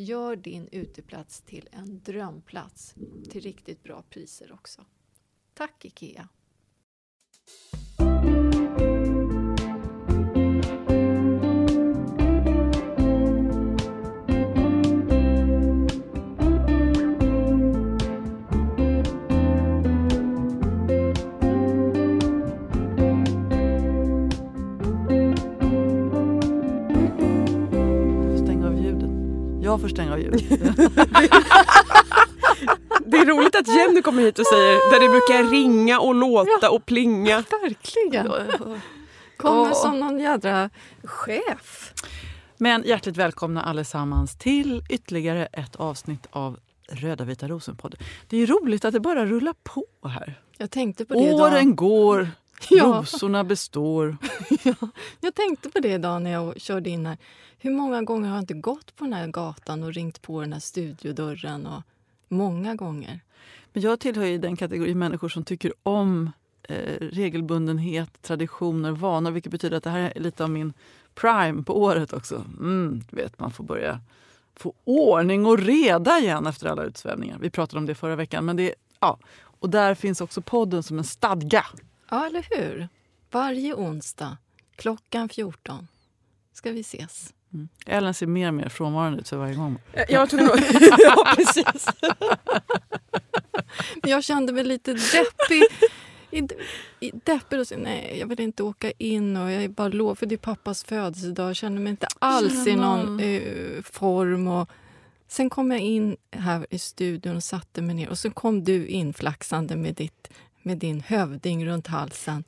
Gör din uteplats till en drömplats till riktigt bra priser också. Tack IKEA! Jag får stänga av ljudet. Det är roligt att Jenny kommer hit och säger där det brukar ringa och låta och plinga. Verkligen. Kommer som någon jädra chef. Men hjärtligt välkomna allesammans till ytterligare ett avsnitt av Röda vita rosen-podden. Det är roligt att det bara rullar på här. Jag tänkte på det Åren idag. går, Ja. rosorna består. ja, jag tänkte på det idag när jag körde in här. Hur många gånger har jag inte gått på den här gatan och ringt på den här studiodörren? Och många gånger. Men jag tillhör ju den kategori människor som tycker om eh, regelbundenhet, traditioner, vanor. Vilket betyder att det här är lite av min prime på året också. Mm, vet, man får börja få ordning och reda igen efter alla utsvävningar. Vi pratade om det förra veckan. Men det, ja. Och där finns också podden som en stadga. Ja, eller hur? Varje onsdag klockan 14 ska vi ses. Mm. Ellen ser mer och mer frånvarande ut för varje gång. Jag tror ja, precis. Men jag kände mig lite deppig. I, i deppig och så, nej, jag vill inte åka in och jag är bara lov för det är pappas födelsedag. Jag känner mig inte alls i någon eh, form. Och sen kom jag in här i studion och satte mig ner och så kom du in flaxande med, ditt, med din hövding runt halsen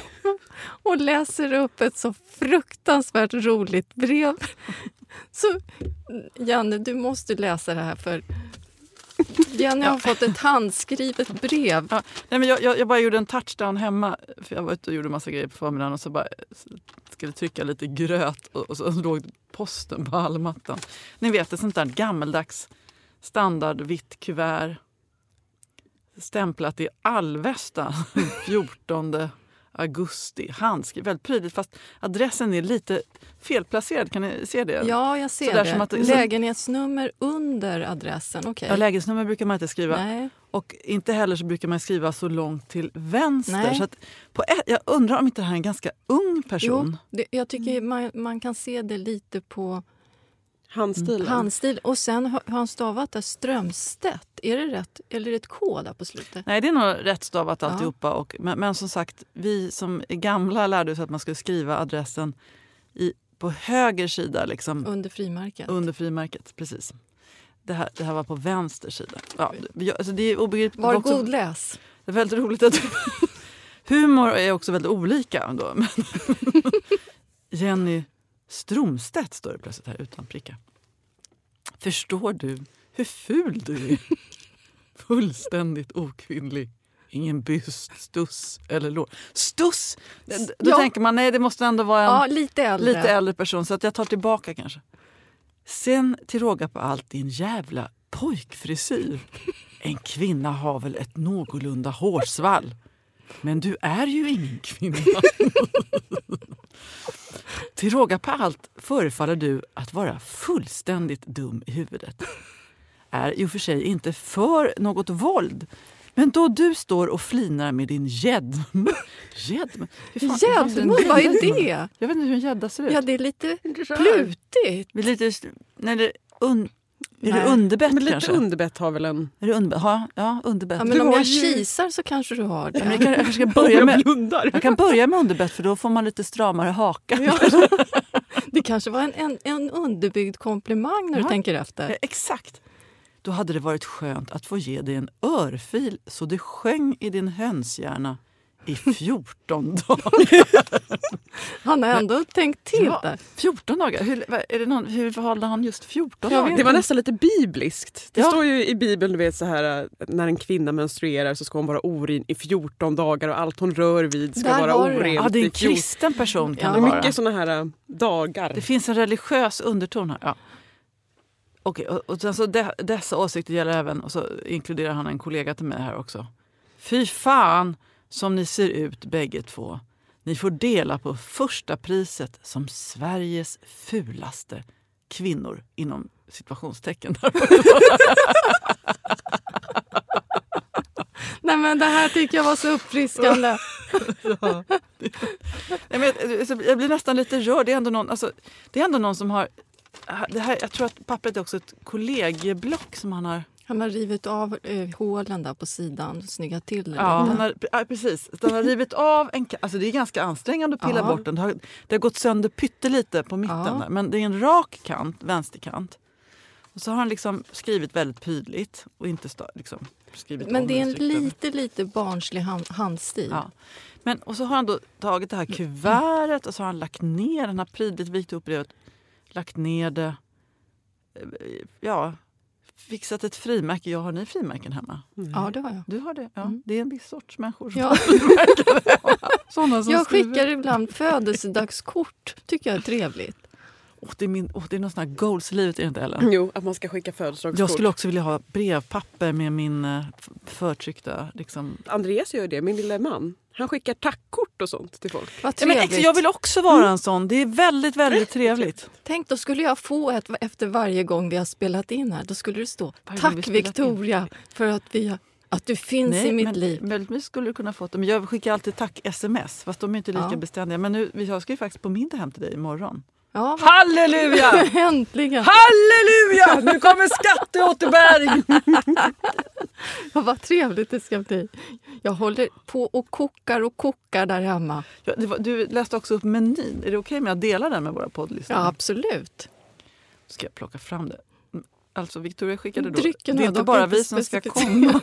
och läser upp ett så fruktansvärt roligt brev. Så Janne, du måste läsa det här för Jenny har fått ett handskrivet brev. Ja, nej men jag, jag, jag bara gjorde en touchdown hemma. För Jag var ute och gjorde massa grejer på förmiddagen och så bara skulle trycka lite gröt och, och så låg posten på hallmattan. Ni vet ett sånt där gammeldags standard vitt kuvert stämplat i Alvesta 14 augusti. Handskrivet, väldigt prydligt fast adressen är lite felplacerad. Kan ni se det? Ja, jag ser Sådär det. som att- Lägenhetsnummer under adressen. Okej. Ja, lägenhetsnummer brukar man inte skriva. Nej. Och inte heller så brukar man skriva så långt till vänster. Nej. Så på ett, jag undrar om inte det här är en ganska ung person. Jo, det, jag tycker man, man kan se det lite på Handstilen. handstil. Och sen har han stavat där Strömstedt. Är det rätt? Eller är det ett K där på slutet? Nej, det är nog rätt stavat Ja. alltihopa. Och, men, men som sagt, vi som är gamla lärde oss att man skulle skriva adressen i, på höger sida, liksom, Under frimärket. under frimärket. Precis. Det här, det här var på vänster sida. Ja, jag, alltså det är obegripligt. Var god läs. Det är väldigt roligt att... Humor är också väldigt olika. Då. Men Jenny Stromstedt står det plötsligt här utan prickar. Förstår du hur ful du är? Fullständigt okvinnlig. Ingen byst, stuss eller lår. Stuss! Då Ja. tänker man nej det måste ändå vara en Ja, lite äldre. lite äldre person så att jag tar tillbaka kanske. Sen till råga på allt din jävla pojkfrisyr. En kvinna har väl ett någorlunda hårsvall. Men du är ju ingen kvinna. till råga på allt förefaller du att vara fullständigt dum i huvudet. Är i och för sig inte för något våld. Men då du står och flinar med din ser en Gäddmor, vad är det? Jag vet inte hur en gädda ser ut. Ja, det är lite plutigt. Lite, nej, det un, är det underbett Men lite kanske? underbett har väl en... är det underbett? Ja, ja underbett. Ja, men Du om jag ju- kisar så kanske du har Ja, men det. jag, kan, jag ska börja med, jag kan börja med underbett för då får man lite stramare haka. Det kanske var en, en, en underbyggd komplimang när Ja. du tänker Eh, efter. Exakt. Då hade det varit skönt att få ge dig en örfil så det sjöng i din hönshjärna i 14 dagar. Han har ändå tänkt till Ja. där. 14 dagar? Hur, är det någon, hur valde han just 14 Jag dagar? Det var nästan lite bibliskt. Det Ja. står ju i Bibeln, du vet så här när en kvinna menstruerar så ska hon vara oren i 14 dagar och allt hon rör vid ska Där vara orent Ja, det är en 14 kristen person kan Ja. Det vara. mycket såna här äh, dagar. Det finns en religiös underton här. Ja. Okej, och, och sen så de, dessa åsikter gäller även, och så inkluderar han en kollega till mig här också. Fy fan som ni ser ut bägge två. Ni får dela på första priset som Sveriges fulaste kvinnor inom situationstecken. Nej, men det här tycker jag var så uppfriskande. Nej, men jag, jag blir nästan lite rörd. Det är ändå någon, alltså, det är ändå någon som har... Det här, jag tror att pappret är också ett kollegieblock som han har Han har rivit av eh, hålen där på sidan, snyggat till det Ja, han har, ja, precis. Han har rivit av en alltså Det är ganska ansträngande att pilla Ja. bort den. Det har, det har gått sönder pyttelite på mitten. Ja. Där, men det är en rak kant, vänsterkant. Och så har han liksom skrivit väldigt prydligt och inte sta, liksom, skrivit Men det är en den lite, lite barnslig hand, handstil. Ja. Men, och så har han då tagit det här kuvertet och så har han lagt ner, han har prydligt vikt upp brevet, lagt ner det. eh, Ja, fixat ett frimärke. Jag har ni frimärken hemma? Ja, det har jag. Du har det? Ja, Mm. det är en viss sorts människor som Ja. har frimärken hemma. Jag skriver. skickar ibland födelsedagskort. tycker jag är trevligt. Åh, det, är min, åh, det är någon sån här goals i livet, är det inte Ellen? Jo, att man ska skicka födelsedagskort. Jag skulle också vilja ha brevpapper med min eh, förtryckta... Liksom. Andreas gör det, min lilla man. Han skickar tackkort och sånt till folk. Vad Ja, men, trevligt. jag vill också vara en sån. Det är väldigt, väldigt trevligt. Tänk, då skulle jag få ett efter varje gång vi har spelat in här. Då skulle det stå Varje gång vi Tack spelat in." Victoria för att, vi, har- att du finns i mitt men, liv. Möjligtvis skulle du kunna få det. Men jag skickar alltid tack-sms, fast de är inte lika Ja. beständiga. Men nu, jag ska ju faktiskt på middag hem till dig imorgon. Ja, Halleluja! äntligen! Halleluja! Nu kommer skatteåterbäring! Ja, vad trevligt det ska bli. Jag håller på och kokar och kokar där hemma. Ja, var, du läste också upp menyn. Är det okej med att dela den med våra poddlyssnare? Ja, absolut. ska jag plocka fram det. Alltså Victoria skickade då. Drycken det är inte bara vi som ska komma.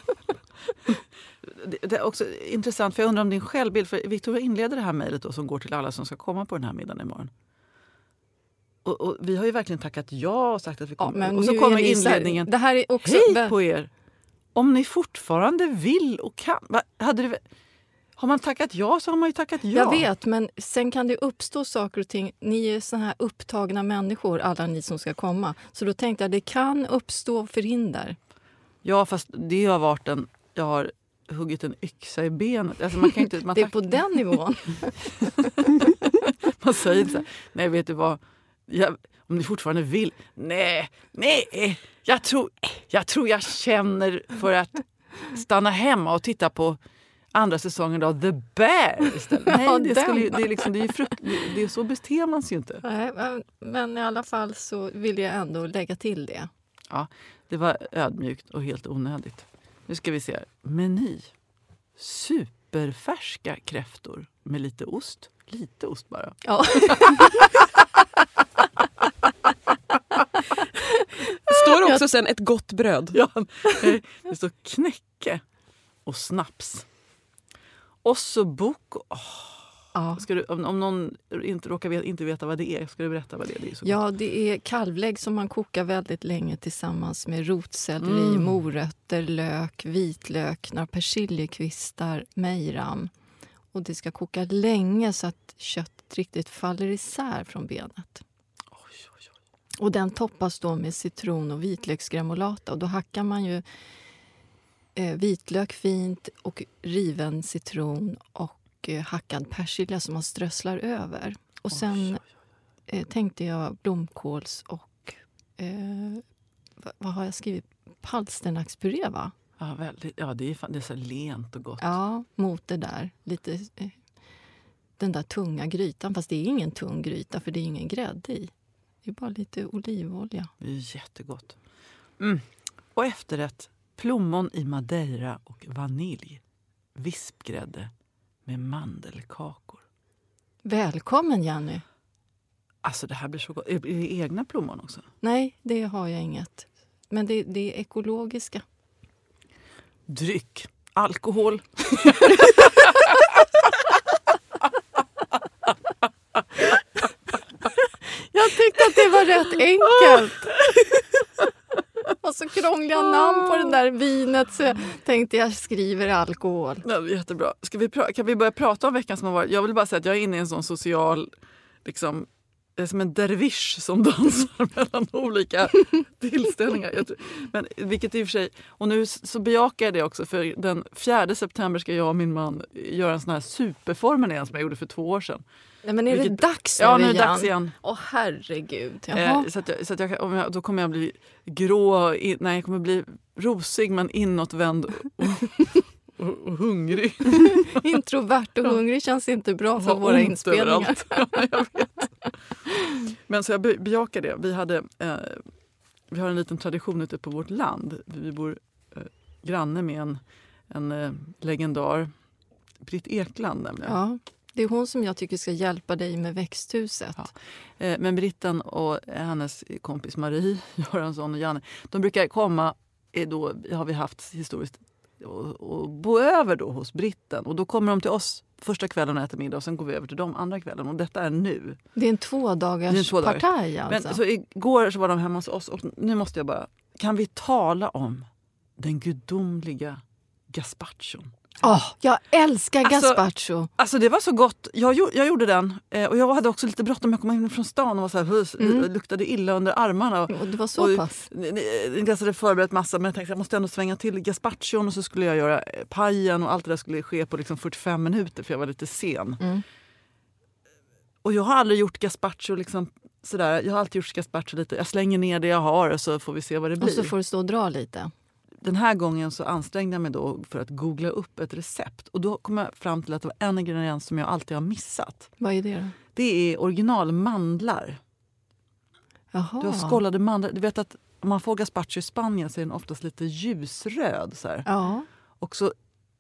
det, är också intressant för jag undrar om din självbild. För Victoria inleder det här mejlet då, som går till alla som ska komma på den här middagen imorgon. Och, och vi har ju verkligen tackat ja och sagt att vi Ja, kommer. men och så kommer så här- inledningen. Det här är också... Hej på er! Om ni fortfarande vill och kan. Hade det, har man tackat ja så har man ju tackat ja. Jag vet, men sen kan det uppstå saker och ting. Ni är såna här upptagna människor, alla ni som ska komma. Så då tänkte jag det kan uppstå förhinder. Ja, fast det har varit en... Jag har huggit en yxa i benet. Alltså man kan inte, man Det är på den nivån. Man säger så här, nej vet du vad, jag, om ni fortfarande vill. Nej, nej, jag tror, jag tror jag känner för att stanna hemma och titta på andra säsongen av The Bear istället. Nej, Ja, det, skulle, ju- det, är liksom, det, är frukt, det, är så beter man sig ju inte. Nej, men, men i alla fall så vill jag ändå lägga till det. Det var ödmjukt och helt onödigt. Nu ska vi se. Meny. Superfärska kräftor med lite ost. Lite ost bara. Ja. Står det också sen ett gott bröd? Ja, det står knäcke och snaps. Oh, Ja. ska du, om, om någon inte råkar veta, inte veta vad det är, ska du berätta vad det är? Det är så gott. ja, det är kalvlägg som man kokar väldigt länge tillsammans med rotselleri, Mm. morötter, lök, vitlök, några persiljekvistar, mejram. Och det ska koka länge så att köttet riktigt faller isär från benet. Och den toppas då med citron och vitlöksgremolata. Och då hackar man ju eh, vitlök fint och riven citron och eh, hackad persilja som man strösslar över. Och sen eh, tänkte jag blomkåls och... Eh, vad, vad har jag skrivit? Palsternacks-puré, va? Ja, väldigt, ja, det är, fan, det är så lent och gott. Ja, mot det där. Lite, eh, den där tunga grytan. Fast det är ingen tung gryta, för det är ingen grädde i. Är bara lite olivolja. Det är jättegott. Mm. Och efterrätt, plommon i madeira och vanilj. Vispgrädde med mandelkakor. Välkommen, Jenny! Alltså det här blir så gott. Är det egna plommon också? Nej, det har jag inget. Men det, det är ekologiska. Dryck, alkohol. Jag tyckte att det var rätt enkelt. Och så krångliga det där vinet så jag tänkte jag skriver alkohol. Ja, det jättebra. Ska vi kan vi börja prata om veckan som har varit? Jag vill bara säga att jag är inne i en sån social... Liksom, jag är som en dervish som dansar mellan olika tillställningar. Men vilket i och för sig, och nu så bejakar jag det också för den 4 september ska jag och min man göra en sån här superformen igen som jag gjorde för två år sedan. Nej, men är det Vilket- dags nu Ja, nu är det igen? dags igen. Åh herregud. Eh, så att så att jag, om jag, då kommer jag bli grå, in, nej jag kommer bli rosig men inåtvänd och, och, och hungrig. Introvert och hungrig känns inte bra för våra inspelningar. Ja. Men så jag be- bejakar det. Vi, hade, eh, vi har en liten tradition ute på vårt land. Vi bor eh, granne med en, en eh, legendar, Britt Ekland nämligen. Ja, det är hon som jag tycker ska hjälpa dig med växthuset. Ja. Eh, men Britten och hennes kompis Marie Göransson och Janne, de brukar komma, eh, då har vi haft historiskt, och, och bo över då hos Britten. Och då kommer de till oss första kvällen och äter middag och sen går vi över till dem andra kvällen. Och detta är nu. Det är en tvådagars tvådagars. partaj alltså. Men så igår så var de hemma hos oss och nu måste jag bara... Kan vi tala om den gudomliga gazpachon? Åh, jag älskar Alltså- gazpacho. Alltså det var så gott. Jag, jag gjorde den eh, och jag hade också lite bråttom. Jag kom in från stan och var så här, Mm. luktade illa under armarna. Och, det var så och- pass. Ni- ni- Niklas hade förberett massa men jag tänkte jag måste ändå svänga till gazpachon och så skulle jag göra eh, pajen och allt det där skulle ske på liksom 45 minuter för jag var lite sen. Mm. Och jag har aldrig gjort gazpacho liksom sådär. Jag har alltid gjort gazpacho lite. Jag slänger ner det jag har och så får vi se vad det blir. Och så får du stå och dra lite. Den här gången så ansträngde jag mig då för att googla upp ett recept. Och då kom jag fram till att det var en ingrediens som jag alltid har missat. Vad är det då? Det är originalmandlar. Du har skållade mandlar. Du vet att om man får gazpacho i Spanien så är den oftast lite ljusröd. Så här. Ja. Och så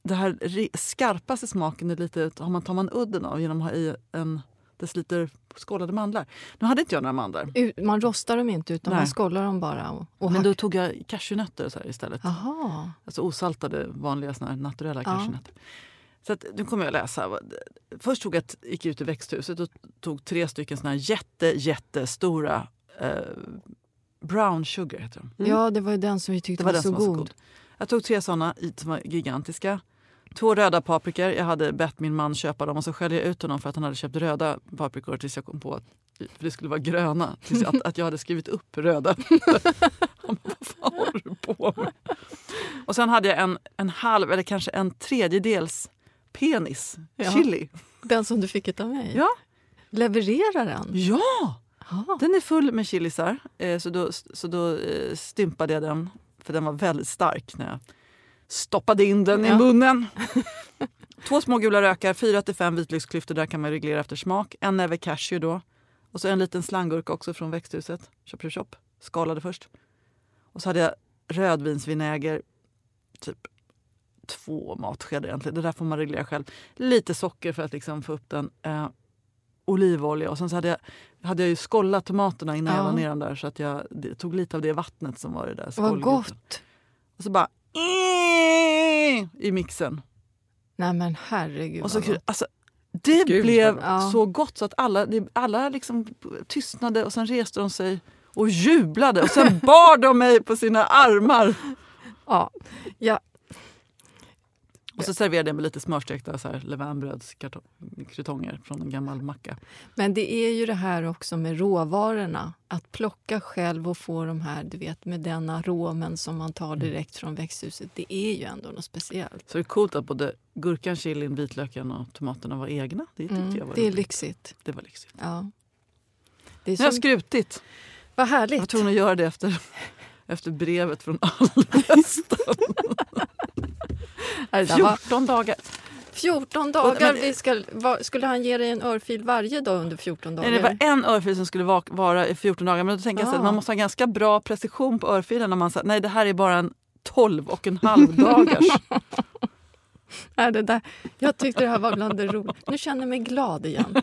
det här skarpaste smaken är lite, tar man udden av genom att ha i en deciliter skållade mandlar. Nu hade inte jag några mandlar. Man rostar dem inte utan Nej. man skållar dem bara. Och, och Men då tog jag cashewnötter så istället. Jaha. Alltså osaltade, vanliga såna här naturella Ja. cashewnötter. Så att, nu kommer jag läsa. Först tog jag gick jag ut i växthuset och tog tre stycken såna här jätte, jättestora eh, brown sugar. Heter de. Mm. Ja, det var ju den som vi tyckte Det var var, så var så god. god. Jag tog tre såna som var gigantiska. Två röda paprikor. Jag hade bett min man köpa dem och så skällde jag ut honom för att han hade köpt röda paprikor tills jag kom på att det skulle vara gröna. Tills att, att jag hade skrivit upp röda. Han bara, Vad fan håller du på med? Och sen hade jag en, en halv eller kanske en tredjedels penis Ja. chili. Den som du fick utav mig? Ja. Levererar den? Ja! Ja. Den är full med chilisar. Eh, så då, så då eh, stympade jag den, för den var väldigt stark när jag stoppade in den i Ja. munnen. Två små gula rökar, fyra till fem vitlöksklyftor, där kan man reglera efter smak. En näve cashew då. Och så en liten slanggurka också från växthuset. Chop, chop, chop. Skalade först. Och så hade jag rödvinsvinäger, typ två matskedar egentligen. Det där får man reglera själv. Lite socker för att liksom få upp den. Eh, olivolja och sen så hade jag, hade jag ju skållat tomaterna innan jag Ja. la ner dem där så att jag det, tog lite av det vattnet som var i det där Vad gott! Och så bara i mixen. Nej men herregud Och så, alltså, det Gud, blev Ja. så gott så att alla, alla liksom tystnade och sen reste de sig och jublade och sen bar de mig på sina armar. Ja. ja, Och så serverade jag med lite smörstekta så här levainbrödskrutonger från en gammal macka. men det är ju det här också med råvarorna. Att plocka själv och få de här, du vet, med den aromen som man tar Mm. direkt från växthuset. Det är ju ändå något speciellt. Så det är coolt att både gurkan, chilin, vitlöken och tomaterna var egna. Det tyckte Mm, jag var det är lyxigt. Det var lyxigt. Ja. Det är har jag som, skrutit. vad Jag var härligt. tvungen att göra det efter, efter brevet från Alvesta. Det där var 14 dagar. 14 dagar. Men- ska, vad- skulle han ge dig en örfil varje dag under 14 dagar? Nej, det var en örfil som skulle va- vara i 14 dagar. Men då tänker jag Ah. att man måste ha ganska bra precision på örfilen när man säger nej det här är bara en 12 och en halv dagars. Nej, det där. Jag tyckte det här var bland det roliga. Nu känner jag mig glad igen.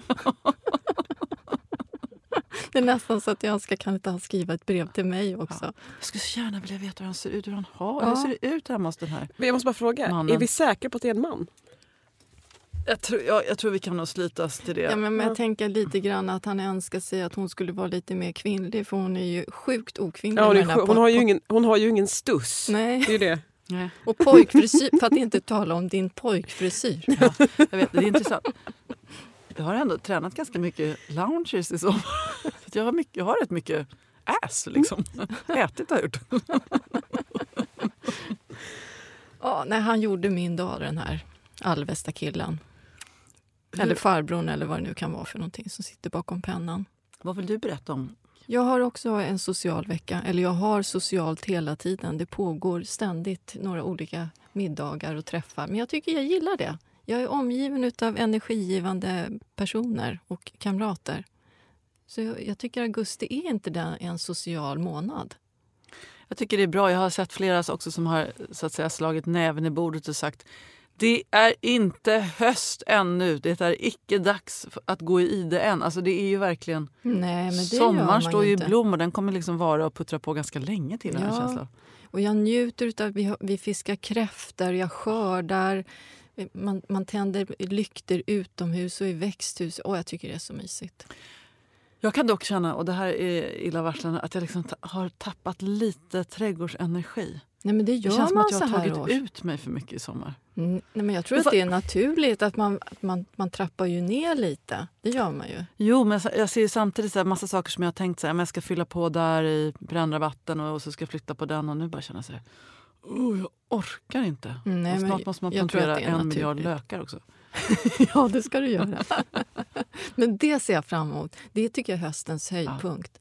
Det är nästan så att jag önskar kan inte han skriva ett brev till mig också. Jag skulle så gärna vilja veta hur han ser ut, hur han har. Ja. Hur ser det ut hemma hos den här? Men jag måste bara fråga, Mannen. är vi säkra på att det är en man? Jag tror, jag, jag tror vi kan nog slitas till det. Ja, men men jag tänker lite grann att han önskar sig att hon skulle vara lite mer kvinnlig för hon är ju sjukt okvinnlig. Ja, hon, skö- hon, har ju ingen, hon har ju ingen stuss. Nej, Det är ju det. Nej. och pojkfrisyr, för att inte tala om din pojkfrisyr. Ja, jag vet, det är intressant. Jag har ändå tränat ganska mycket loungers i sommar. Jag, har mycket, jag har rätt mycket ass liksom. Ätit har jag gjort. Ja, nej, han gjorde min dag den här Alvesta killen. Eller farbrorn eller vad det nu kan vara för någonting som sitter bakom pennan. Vad vill du berätta om? Jag har också en social vecka, eller jag har socialt hela tiden. Det pågår ständigt några olika middagar och träffar. Men jag tycker jag gillar det. Jag är omgiven av energigivande personer och kamrater. Så jag, jag tycker augusti är inte den, en social månad. Jag tycker det är bra. Jag har sett flera också som har så att säga, slagit näven i bordet och sagt det är inte höst ännu. Det är icke dags att gå i ide än. Alltså det är ju verkligen... Nej, Sommaren står ju i blom och den kommer liksom vara och puttra på ganska länge till. Ja. Ja. Känslan. Och jag njuter av vi, har- vi fiskar kräftor, jag skördar, man, man tänder lykter utomhus och i växthus. Och jag tycker det är så mysigt. Jag kan dock känna, och det här är illavarslande, att jag liksom har tappat lite trädgårdsenergi. Nej, men det Det gör känns som man att jag har tagit års. ut mig för mycket i sommar. Mm, nej, men jag tror att det är naturligt att man, att man, man trappar ju ner lite. Det gör man ju. Jo, men jag- jag ser ju samtidigt så här massa saker som jag har tänkt så här, men jag ska fylla på där i brännrabatten och så ska jag flytta på den och nu bara känner jag så här, oh, jag orkar inte. Nej, och men snart måste man plantera en miljard lökar också. ja, det ska du göra. men det ser jag fram emot. Det tycker jag är höstens höjdpunkt.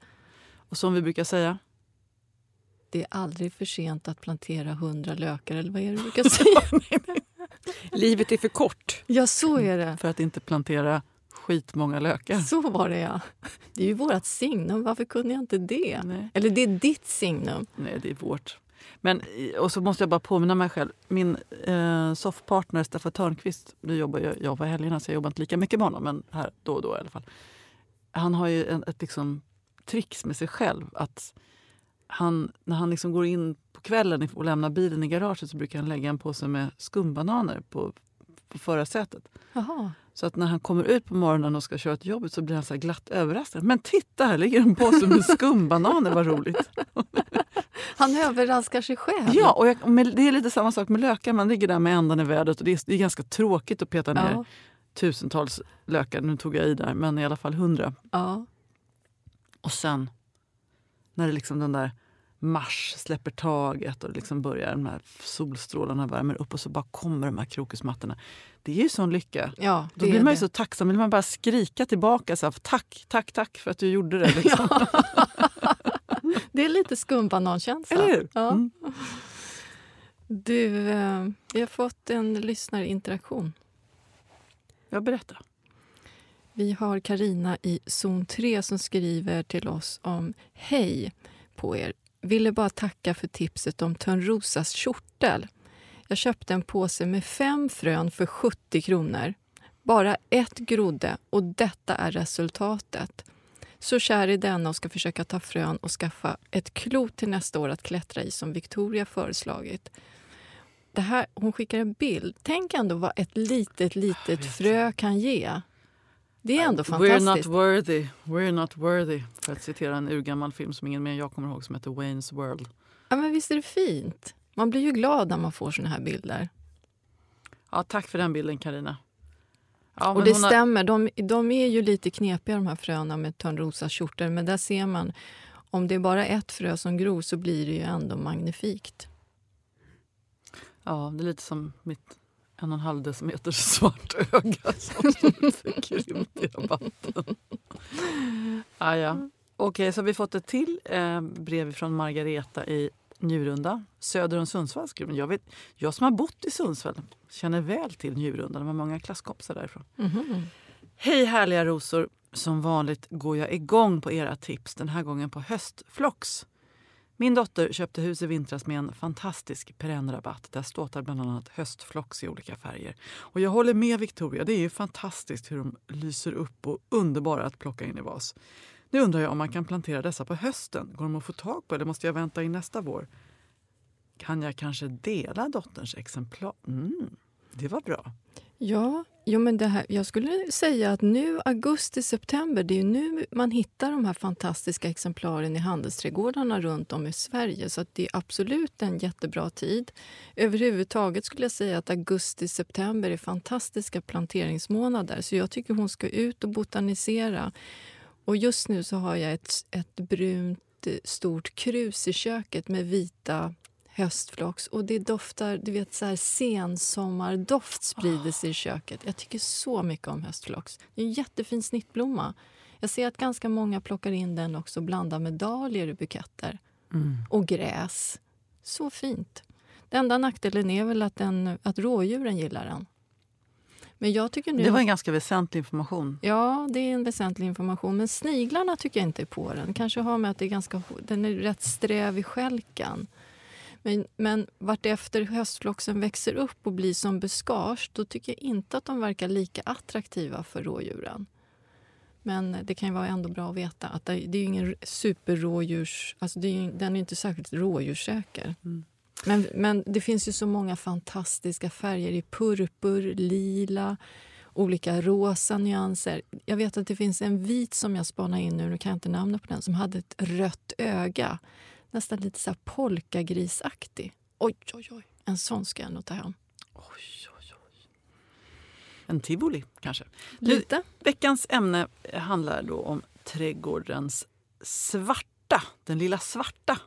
Och som vi brukar säga, Det är aldrig för sent att plantera hundra lökar, eller vad är det du brukar säga? Livet är för kort. ja, så är det. för att inte plantera skitmånga lökar. Så var det, ja. Det är ju vårt signum. Varför kunde jag inte det? Nej. Eller det är ditt signum. Nej, det är vårt. Men, och så måste jag bara påminna mig själv. Min eh, soffpartner Staffan Törnqvist, nu jobbar jag, jag på helgerna så jag jobbar inte lika mycket med honom, men här då och då i alla fall. Han har ju en, ett liksom, tricks med sig själv. att han, När han liksom går in på kvällen och lämnar bilen i garaget så brukar han lägga en påse med skumbananer på, på förarsätet. Så att när han kommer ut på morgonen och ska köra till jobbet så blir han så här glatt överraskad. Men titta, här ligger en påse med skumbananer, vad roligt! Han överraskar sig själv. Ja, och jag, det är lite samma sak med lökar. Man ligger där med ändan i vädret och det är, det är ganska tråkigt att peta ner ja. tusentals lökar. Nu tog jag i där, men i alla fall hundra. ja. Och sen när det liksom den där mars släpper taget och liksom börjar de här solstrålarna värmer upp och så bara kommer de här krokusmattorna. Det är ju sån lycka. Ja, Då blir man ju det. så tacksam. Vill man bara skrika tillbaka. Så här, tack, tack, tack för att du gjorde det. Liksom. Det är lite skumbanankänsla. Eller hur? Ja. Mm. Du, eh, vi har fått en lyssnarinteraktion. Jag berättar. Vi har Karina i zon 3 som skriver till oss om Hej på er. Ville bara tacka för tipset om Törnrosas kjortel. Jag köpte en påse med fem frön för 70 kronor. Bara ett grodde och detta är resultatet. Så kär i denna och ska försöka ta frön och skaffa ett klot till nästa år att klättra i som Victoria föreslagit. Det här, hon skickar en bild. Tänk ändå vad ett litet, litet frö kan ge. Det är ändå We're not fantastiskt. worthy. We're not worthy. För att citera en urgammal film som ingen mer än jag kommer ihåg som heter Wayne's World. Ja, men visst är det fint? Man blir ju glad när man får såna här bilder. Ja, tack för den bilden Karina. Ja, och det har- stämmer, de, de är ju lite knepiga de här fröna med Törnrosas kjortel. Men där ser man, om det är bara ett frö som gror så blir det ju ändå magnifikt. Ja, det är lite som mitt en och en halv decimeter svart öga som står förkrympt i rabatten. Ah, ja. Okej, så har vi fått ett till eh, brev från Margareta i Njurunda, söder om Sundsvall. Jag, vet, jag som har bott i Sundsvall känner väl till Njurunda. De har många klasskompisar därifrån. Mhm. Hej härliga rosor! Som vanligt går jag igång på era tips, den här gången på höstflox. Min dotter köpte hus i vintras med en fantastisk perennrabatt. Där ståtar bland annat höstflox i olika färger. Och jag håller med Victoria, det är fantastiskt hur de lyser upp och underbara att plocka in i vas. Nu undrar jag om man kan plantera dessa på hösten. Går de att få tag på eller måste jag vänta in nästa vår? Kan jag kanske dela dotterns exemplar? Mm, det var bra. Ja, jo, men det här, jag skulle säga att nu augusti, september, det är ju nu man hittar de här fantastiska exemplaren i handelsträdgårdarna runt om i Sverige. Så att det är absolut en jättebra tid. Överhuvudtaget skulle jag säga att augusti, september är fantastiska planteringsmånader. Så jag tycker hon ska ut och botanisera. Och just nu så har jag ett, ett brunt eh, stort krus i köket med vita höstflox och det doftar, du vet så här sensommardoft sprider sig i köket. Jag tycker så mycket om höstflox. Det är en jättefin snittblomma. Jag ser att ganska många plockar in den också och blandar med dahlior i buketter. Och gräs. Så fint. Den enda nackdelen är väl att, den, att rådjuren gillar den. Men jag tycker nu... Det var en ganska väsentlig information. Ja, det är en väsentlig information. Men sniglarna tycker jag inte är på den. Kanske har med att det är ganska, den är rätt sträv i skälkan. Men, men vartefter höstfloxen växer upp och blir som buskage då tycker jag inte att de verkar lika attraktiva för rådjuren. Men det kan ju vara ändå bra att veta att det, är ingen superrådjurs... Alltså är den är inte särskilt rådjurssäker. Men, men det finns ju så många fantastiska färger i purpur, lila, olika rosa nyanser. Jag vet att det finns en vit som jag spanar in nu, nu kan jag inte namnet på den, som hade ett rött öga. Nästan lite så här polkagrisaktig. Oj, oj, oj. En sån ska jag nog ta hem. Oj, oj, oj. En tivoli, kanske. Lite. veckans ämne handlar då om trädgårdens svarta. Den lilla svarta.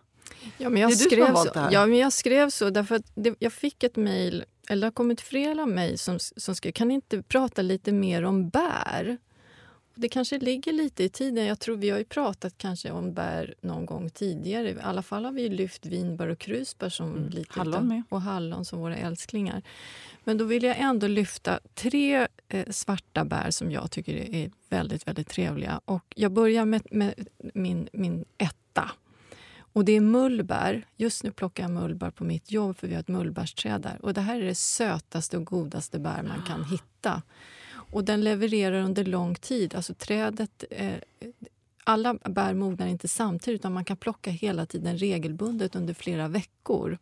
Ja, men jag skrev så. här. Ja, men jag skrev så därför att det, jag fick ett mejl, eller det har kommit flera mejl som, som skrev kan ni inte prata lite mer om bär? Det kanske ligger lite i tiden. Jag tror vi har ju pratat kanske om bär någon gång tidigare. I alla fall har vi lyft vinbär och krusbär som Mm, lite hallon med. och hallon som våra älsklingar. Men då vill jag ändå lyfta tre eh, svarta bär som jag tycker är väldigt, väldigt trevliga. Och jag börjar med, med min, min etta. Och det är mullbär. Just nu plockar jag mullbär på mitt jobb för vi har ett mullbärsträd där. Och det här är det sötaste och godaste bär man kan hitta. Och den levererar under lång tid. Alltså trädet... Eh, alla bär mognar inte samtidigt utan man kan plocka hela tiden regelbundet under flera veckor.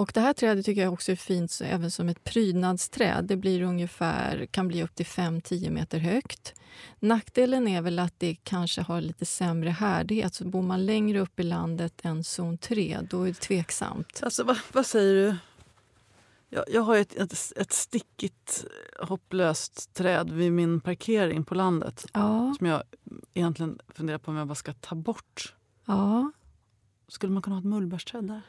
Och det här trädet tycker jag också är fint så även som ett prydnadsträd. Det blir ungefär, kan bli upp till 5-10 meter högt. Nackdelen är väl att det kanske har lite sämre härdighet. Så bor man längre upp i landet än zon 3, då är det tveksamt. Alltså, vad, vad säger du? Jag, jag har ett, ett, ett stickigt, hopplöst träd vid min parkering på landet Ja, som jag egentligen funderar på om jag bara ska ta bort. ja. Skulle man kunna ha ett mullbärsträd där?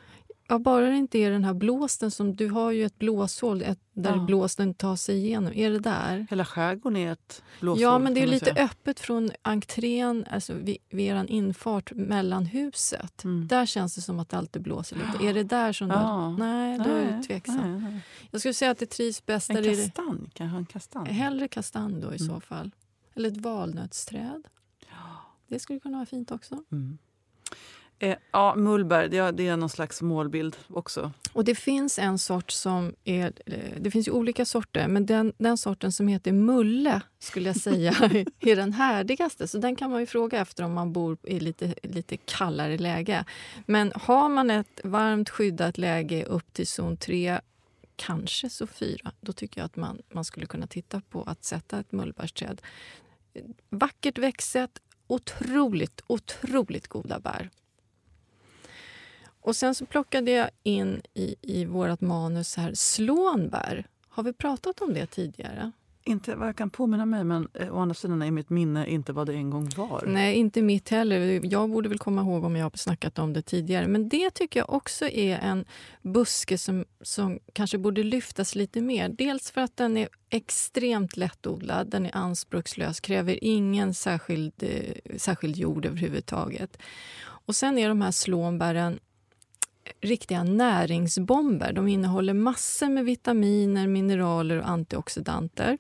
Ja, bara det inte är den här blåsten som... Du har ju ett blåshål ett, där Ja. blåsten tar sig igenom. Är det där? Hela skärgården är ett blåshål. Ja, men det är lite säga. öppet från entrén, alltså vid, vid er infart mellan huset. Mm. Där känns det som att det alltid blåser lite. Är det där som Ja. du... Nej, då är du Nej, tveksam. nej, nej. Jag skulle säga att det trivs bäst En där det kastanj, kanske en kastanj. Hellre kastanj då i så Mm. fall. Eller ett valnötsträd. Det skulle kunna vara fint också. Mm. Eh, ja, mullbär, det är, det är någon slags målbild också. Och det finns en sort som är... Eh, det finns ju olika sorter, men den, den sorten som heter mulle skulle jag säga är den härdigaste. Så den kan man ju fråga efter om man bor i lite, lite kallare läge. Men har man ett varmt skyddat läge upp till zon 3 kanske så 4, då tycker jag att man, man skulle kunna titta på att sätta ett mullbärsträd. Vackert växtsätt, otroligt, otroligt goda bär. Och sen så plockade jag in i, i vårt manus här slånbär. Har vi pratat om det tidigare? Inte vad jag kan påminna mig, men eh, å andra sidan är mitt minne inte vad det en gång var. Nej, inte mitt heller. Jag borde väl komma ihåg om jag har snackat om det tidigare. Men det tycker jag också är en buske som, som kanske borde lyftas lite mer. Dels för att den är extremt lättodlad, den är anspråkslös, kräver ingen särskild, eh, särskild jord överhuvudtaget. Och sen är de här slånbären riktiga näringsbomber. De innehåller massor med vitaminer, mineraler och antioxidanter.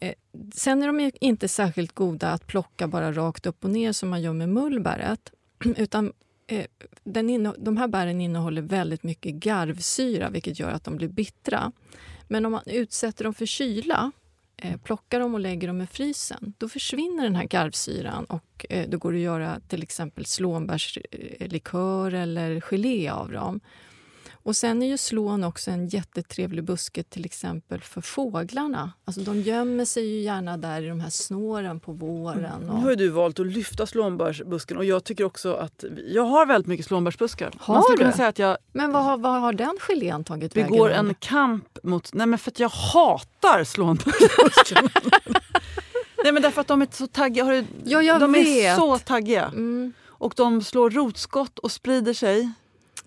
Eh, sen är de inte särskilt goda att plocka bara rakt upp och ner som man gör med mullbäret. Utan eh, den de här bären innehåller väldigt mycket garvsyra vilket gör att de blir bittra. Men om man utsätter dem för kyla, Eh, plockar dem och lägger dem i frysen, då försvinner den här garvsyran och eh, då går det att göra till exempel slånbärslikör eller gelé av dem. Och sen är ju slån också en jättetrevlig buske till exempel för fåglarna. Alltså de gömmer sig ju gärna där i de här snåren på våren. Nu har Och... ju du valt att lyfta slånbärsbusken och jag tycker också att jag har väldigt mycket slånbärsbuskar. Har du? säga att jag Men vad har, vad har den gelén tagit vägen? begår då? en kamp mot... Nej men för att jag hatar slånbärsbusken. Nej men därför att de är så taggiga. Har du, Ja, jag de är vet. så taggiga. Mm. Och de slår rotskott och sprider sig.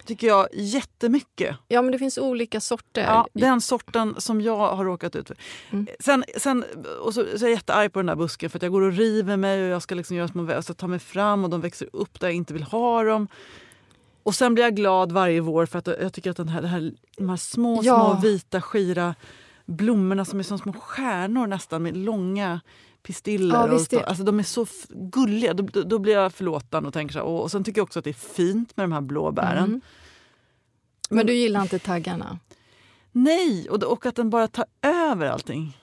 Tycker jag jättemycket. Ja, men det finns olika sorter. Ja, den sorten som jag har råkat ut för. Mm. Sen, sen, och så, så är jag jättearg på den där busken för att jag går och river mig och jag ska liksom göra små, jag ska ta mig fram och de växer upp där jag inte vill ha dem. Och sen blir jag glad varje vår för att jag tycker att den här, det här, de här små, Ja. små vita skira blommorna som är som små stjärnor nästan med långa pistiller. Ja, och så, alltså, de är så gulliga. Då, då, blir jag förlåtande och tänker så här, och, och sen tycker jag också att det är fint med de här blå bären. Mm. Men du gillar inte taggarna? Nej, och, och att den bara tar över allting.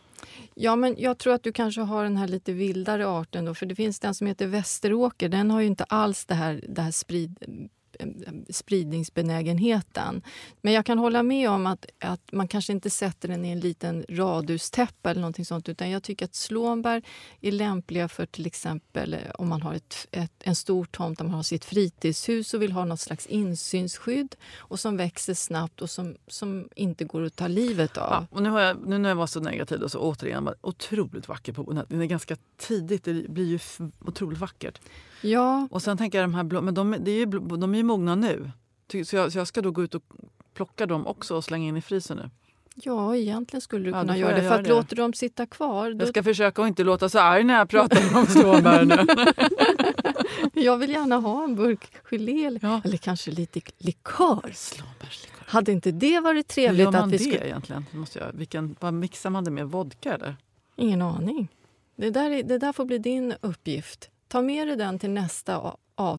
Ja, men jag tror att du kanske har den här lite vildare arten. Då, för det finns den som heter Västeråker. Den har ju inte alls det här, det här sprid, Eh, eh, spridningsbenägenheten. Men jag kan hålla med om att, att man kanske inte sätter den i en liten radhustäppa eller någonting sånt. Utan jag tycker att slånbär är lämpliga för till exempel eh, om man har ett, ett, en stor tomt där man har sitt fritidshus och vill ha något slags insynsskydd och som växer snabbt och som, som inte går att ta livet av. Ja, och nu, har jag, nu när jag var så negativ och så återigen var otroligt vacker på Den är ganska tidigt, det blir ju otroligt vackert. Ja, Och sen tänker jag de här blå, men de, det är ju, de är ju mogna nu. Så jag, så jag ska då gå ut och plocka dem också och slänga in i frysen nu. Ja, egentligen skulle du Ja, kunna göra det. För göra att det. låter de sitta kvar... Då, Jag ska försöka att inte låta så arg när jag pratar om slånbär nu. jag vill gärna ha en burk gelé eller, Ja. eller kanske lite likör. Hade inte det varit Hur trevligt? gör man att vi det skulle... egentligen? Måste jag, vilken, vad mixar man det med? Vodka eller? Ingen aning. Det där, är- det där får bli din uppgift. Ta med dig den till nästa av.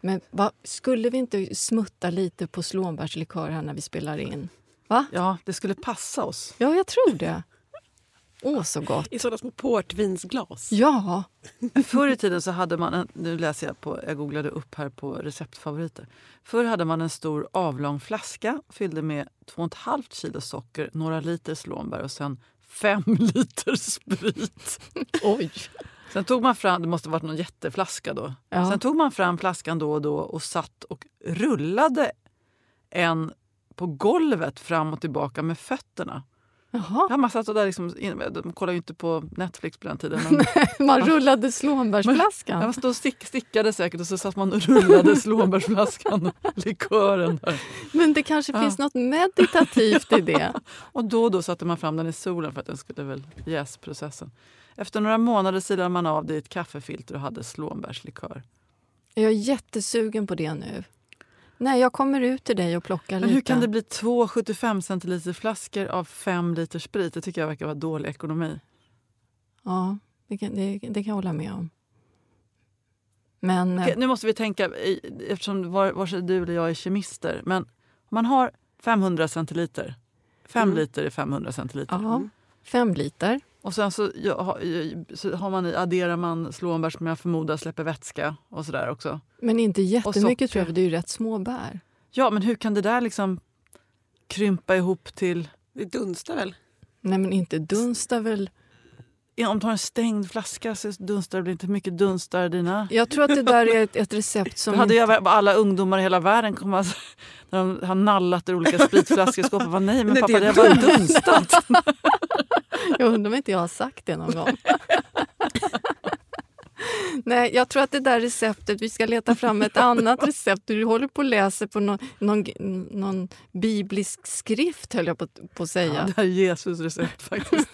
Men va, skulle vi inte smutta lite på slånbärslikör här när vi spelar in? Va? Ja, det skulle passa oss. Ja, jag tror det. Åh, så gott. I sådana små portvinsglas. Ja. Förr i tiden så hade man, en, nu läser jag på, jag googlade upp här på receptfavoriter. Förr hade man en stor avlång flaska fyllde med 2,5 kilo socker, några liter slånbär och sen 5 liter sprit. Oj. Sen tog man fram, det måste ha varit någon jätteflaska då. Ja. Sen tog man fram flaskan då och då och satt och rullade en på golvet fram och tillbaka med fötterna. Jaha. Ja, man satt och där liksom, de kollade ju inte på Netflix på den tiden. Men Man rullade slånbärsflaskan. man stod och stick, stickade säkert och så satt man och rullade slånbärsflaskan, likören där. Men det kanske Ja. finns något meditativt i det. Och då och då satte man fram den i solen för att den skulle väl jäsprocessen. Efter några månader silade man av det i ett kaffefilter och hade slånbärslikör. Jag är jättesugen på det nu. Nej, jag kommer ut till dig och plockar Men lite. hur kan det bli två 75 centiliter flaskor av fem liter sprit? Det tycker jag verkar vara dålig ekonomi. Ja, det kan, det, det kan jag hålla med om. Men Okej, nu måste vi tänka, eftersom var- vare sig du eller jag är kemister, men om man har 500 centiliter, fem Mm. liter är 500 centiliter. ja, fem liter. Och sen så, ja, så har man, adderar man slånbär som jag förmodar släpper vätska och sådär också. Men inte jättemycket tror jag, för det är ju rätt små bär. Ja, men hur kan det där liksom krympa ihop till... Det dunstar väl? Nej, men inte dunstar väl... Om du har en stängd flaska så dunstar det väl inte mycket dunstar dina... Jag tror att det där är ett, ett recept som... Då hade inte- jag, alla ungdomar i hela världen komma, när de har nallat ur olika spritflaskor i skåpet. Nej men pappa det har bara dunstat. Jag undrar om inte jag har sagt det någon gång. Nej, jag tror att det där receptet, vi ska leta fram ett annat recept. Du håller på att läsa på någon, någon, någon biblisk skrift, höll jag på, på att säga. Ja, det här är Jesus recept faktiskt.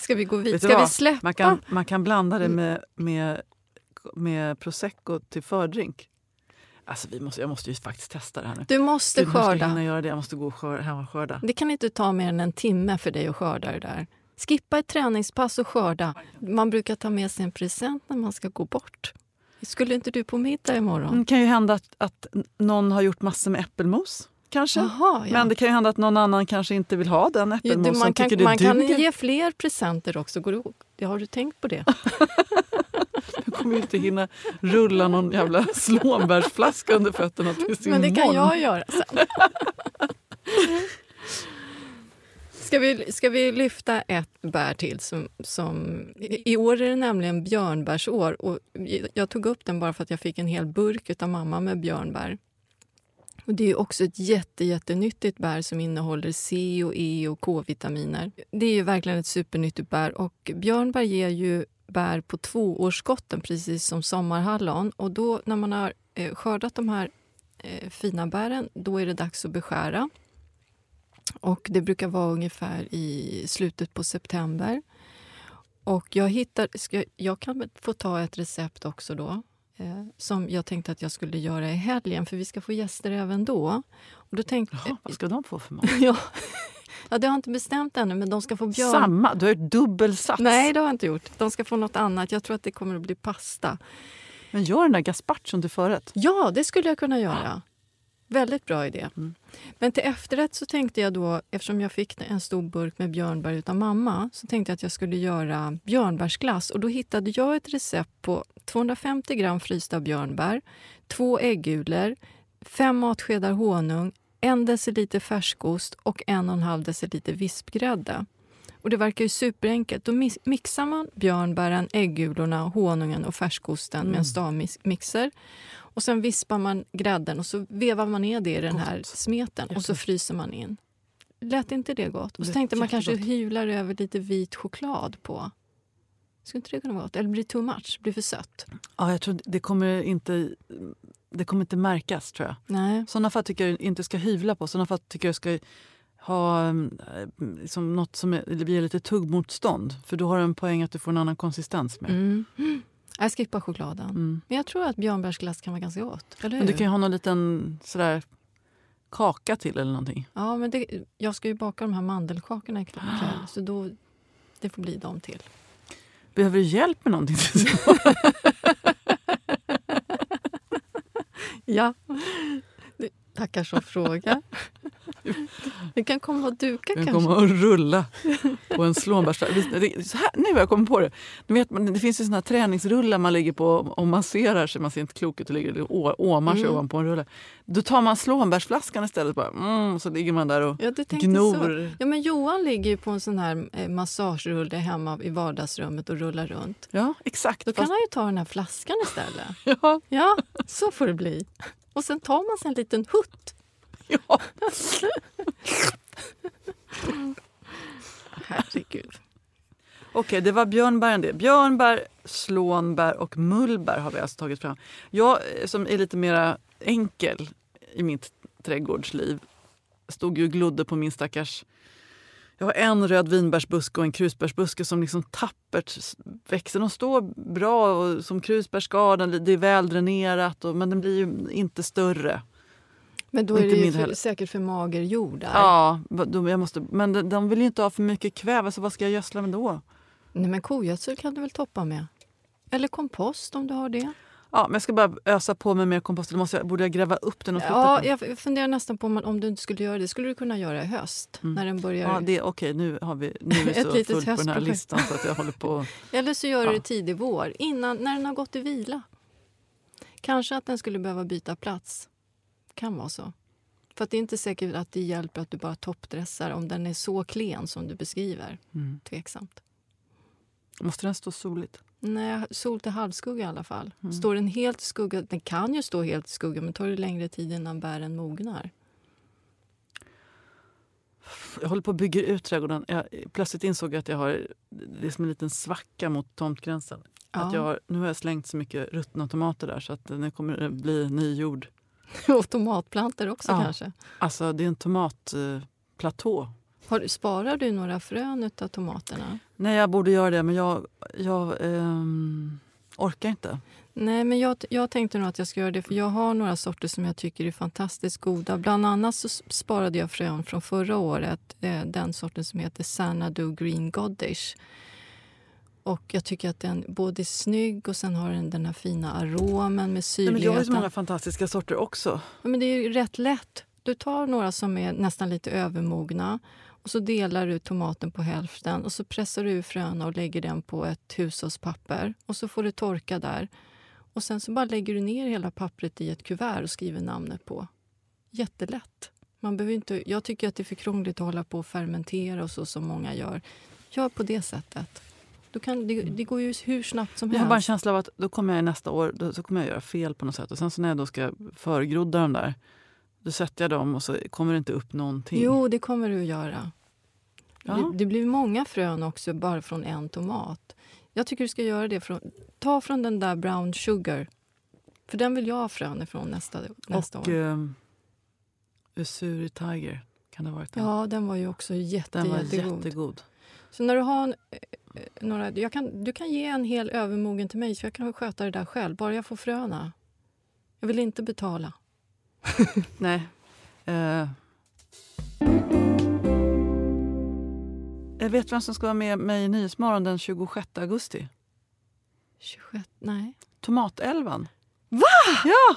Ska vi gå vidare? Ska vi släppa? Man kan, man kan blanda det med, med, med prosecco till fördrink. Alltså, vi måste, jag måste ju faktiskt testa det här nu. Du måste Gud, jag skörda. hinna göra det? Jag måste gå och skörda, hem och skörda. Det kan inte ta mer än en timme för dig att skörda det där. Skippa ett träningspass och skörda. Man brukar ta med sig en present när man ska gå bort. Skulle inte du på middag imorgon? Det kan ju hända att, att någon har gjort massor med äppelmos. Kanske. Jaha, ja. Men det kan ju hända att någon annan kanske inte vill ha den äppelmosen. du, man kan, man kan ge fler presenter också. Går du, det har du tänkt på det? Jag kommer inte hinna rulla någon jävla slånbärsflaska under fötterna tills Men det kan imorgon. jag göra sen. Ska vi, ska vi lyfta ett bär till? Som, som, i, år är det nämligen björnbärsår. Och jag tog upp den bara för att jag fick en hel burk av mamma med björnbär. Och det är också ett jätte, jättenyttigt bär som innehåller C, och E och K-vitaminer. Det är ju verkligen ett supernyttigt bär. Och björnbär ger ju bär på tvåårsskotten, precis som sommarhallon. Och då när man har eh, skördat de här eh, fina bären, då är det dags att beskära. Och det brukar vara ungefär i slutet på september. Och jag, hittar, ska, jag kan få ta ett recept också då. Eh, som jag tänkte att jag skulle göra i helgen, för vi ska få gäster även då. Och då tänkte, Jaha, vad ska de få för mat? ja, ja, det har jag inte bestämt ännu, men de ska få björn... Samma? Du har gjort dubbelsats. Nej, det har jag inte gjort. De ska få något annat. Jag tror att det kommer att bli pasta. Men gör den där gazpachon till förrätt. Ja, det skulle jag kunna göra. Väldigt bra idé. Mm. Men till efterrätt så tänkte jag då, eftersom jag fick en stor burk med björnbär utav mamma, så tänkte jag att jag skulle göra björnbärsglass. Och då hittade jag ett recept på 250 gram frysta björnbär, två äggulor, fem matskedar honung, en deciliter färskost och en och en halv deciliter vispgrädde. Och det verkar ju superenkelt. Då mixar man björnbären, äggulorna, honungen och färskosten med en stavmixer. Och sen vispar man grädden och så vevar man ner det i den här smeten och så fryser man in. Lät inte det gott? Och så tänkte man kanske hyvlar över lite vit choklad på. Skulle inte det kunna vara gott? Eller blir det too much? Blir för sött? Ja, jag tror det kommer inte, det kommer inte märkas tror jag. Nej. Sådana fall tycker jag inte ska hyvla på. Sådana fall tycker jag ska ha liksom något som är, blir lite tuggmotstånd. För då har det en poäng att du får en annan konsistens med. Mm. Jag skippar chokladen. Mm. Men jag tror att björnbärsglass kan vara ganska gott. Men du kan ju ha någon liten sådär kaka till eller någonting. Ja, men det, jag ska ju baka de här mandelkakorna ikväll. Ah. Så då, det får bli dem till. Behöver du hjälp med någonting? Ja. Tackar som frågar. Vi kan komma och duka Jag kanske. kommer att rulla på en så här- Nu har jag kommit på det. Du vet, det finns ju såna här träningsrullar man ligger på och masserar sig. Man ser inte klok ut och ligger och åmar sig Mm. ovanpå en rulle. Då tar man slånbärsflaskan istället. Bara, mm, så ligger man där och Ja, gnor. så. Ja, men Johan ligger ju på en sån här eh, massagerulle hemma i vardagsrummet och rullar runt. Ja, exakt. Då kan Fast- han ju ta den här flaskan istället. ja, Ja, så får det bli. Och sen tar man sig en liten hutt ja. Herregud. Okej, det var björnbären det. Björnbär, slånbär och mullbär har vi alltså tagit fram. Jag eh, som är lite mer enkel i mitt trädgårdsliv stod ju och glodde på min stackars... Jag har en röd vinbärsbuske och en krusbärsbuske som liksom tappert växer. De står bra och som krusbär ska det är väldränerat och, men den blir ju inte större. Men då är det ju för, säkert för mager jord där. Ja, de, jag måste, men de, de vill ju inte ha för mycket kväve så vad ska jag gödsla med då? Nej, men kogödsel kan du väl toppa med? Eller kompost om du har det. Ja, men jag ska bara ösa på med mer kompost. Eller måste jag, borde jag gräva upp den och flytta Ja, den? jag funderar nästan på om, man, om du inte skulle göra det. skulle du kunna göra i höst när den börjar. Ja, det, okej, nu, har vi, nu är så fullt på den här listan så att jag håller på... Eller så gör du Ja. det tidig vår, innan, när den har gått i vila. Kanske att den skulle behöva byta plats. Kan vara så. För att det är inte säkert att det hjälper att du bara toppdressar om den är så klen som du beskriver. Mm. Tveksamt. Måste den stå soligt? Nej, sol till halvskugga i alla fall. Mm. Står den helt i skugga, den kan ju stå helt i skugga men tar det längre tid innan bären mognar. Jag håller på att bygga ut trädgården. Jag plötsligt insåg jag att jag har det är som en liten svacka mot tomtgränsen. Att Ja. jag har, nu har jag slängt så mycket ruttna tomater där så att nu kommer det bli ny jord. Och tomatplantor också Ja. kanske. Alltså det är en tomatplatå. Har, du- sparar du några frön av tomaterna? Nej, jag borde göra det men jag, jag ehm, orkar inte. Nej, men jag, jag tänkte nog att jag ska göra det för jag har några sorter som jag tycker är fantastiskt goda. Bland annat så sparade jag frön från förra året, eh, den sorten som heter Xanadu Green Goddess. Och jag tycker att den både är snygg och sen har den den här fina aromen med Nej, men syrligheten. jag har så många fantastiska sorter också. Ja, men det är ju rätt lätt. Du tar några som är nästan lite övermogna och så delar du tomaten på hälften och så pressar du ur fröna och lägger den på ett hushållspapper och så får det torka där. Och sen så bara lägger du ner hela pappret i ett kuvert och skriver namnet på. Jättelätt. Man behöver inte, jag tycker att det är för krångligt att hålla på och fermentera och så som många gör. Gör på det sättet. Då kan, det, det går ju hur snabbt som Jag har bara en helst. känsla av att då kommer jag nästa år då, så kommer jag göra fel på något sätt. Och sen så när jag då ska förgrodda de där, då sätter jag dem och så kommer det inte upp någonting. Jo, det kommer du att göra. Ja. Det, det blir många frön också bara från en tomat. Jag tycker du ska göra det. Från, ta från den där brown sugar. För den vill jag ha frön ifrån nästa, nästa och år. eh, Usuri Tiger kan det ha varit den. Ja, den var ju också jätte, den var jättegod. jättegod. Så när du har en, några... Jag kan, du kan ge en hel övermogen till mig så jag kan sköta det där själv. Bara jag får fröna. Jag vill inte betala. Nej. Eh. Jag vet vem som ska vara med mig i Nyhetsmorgon den 26 augusti. 26... Nej. Tomatälvan. Va? Ja!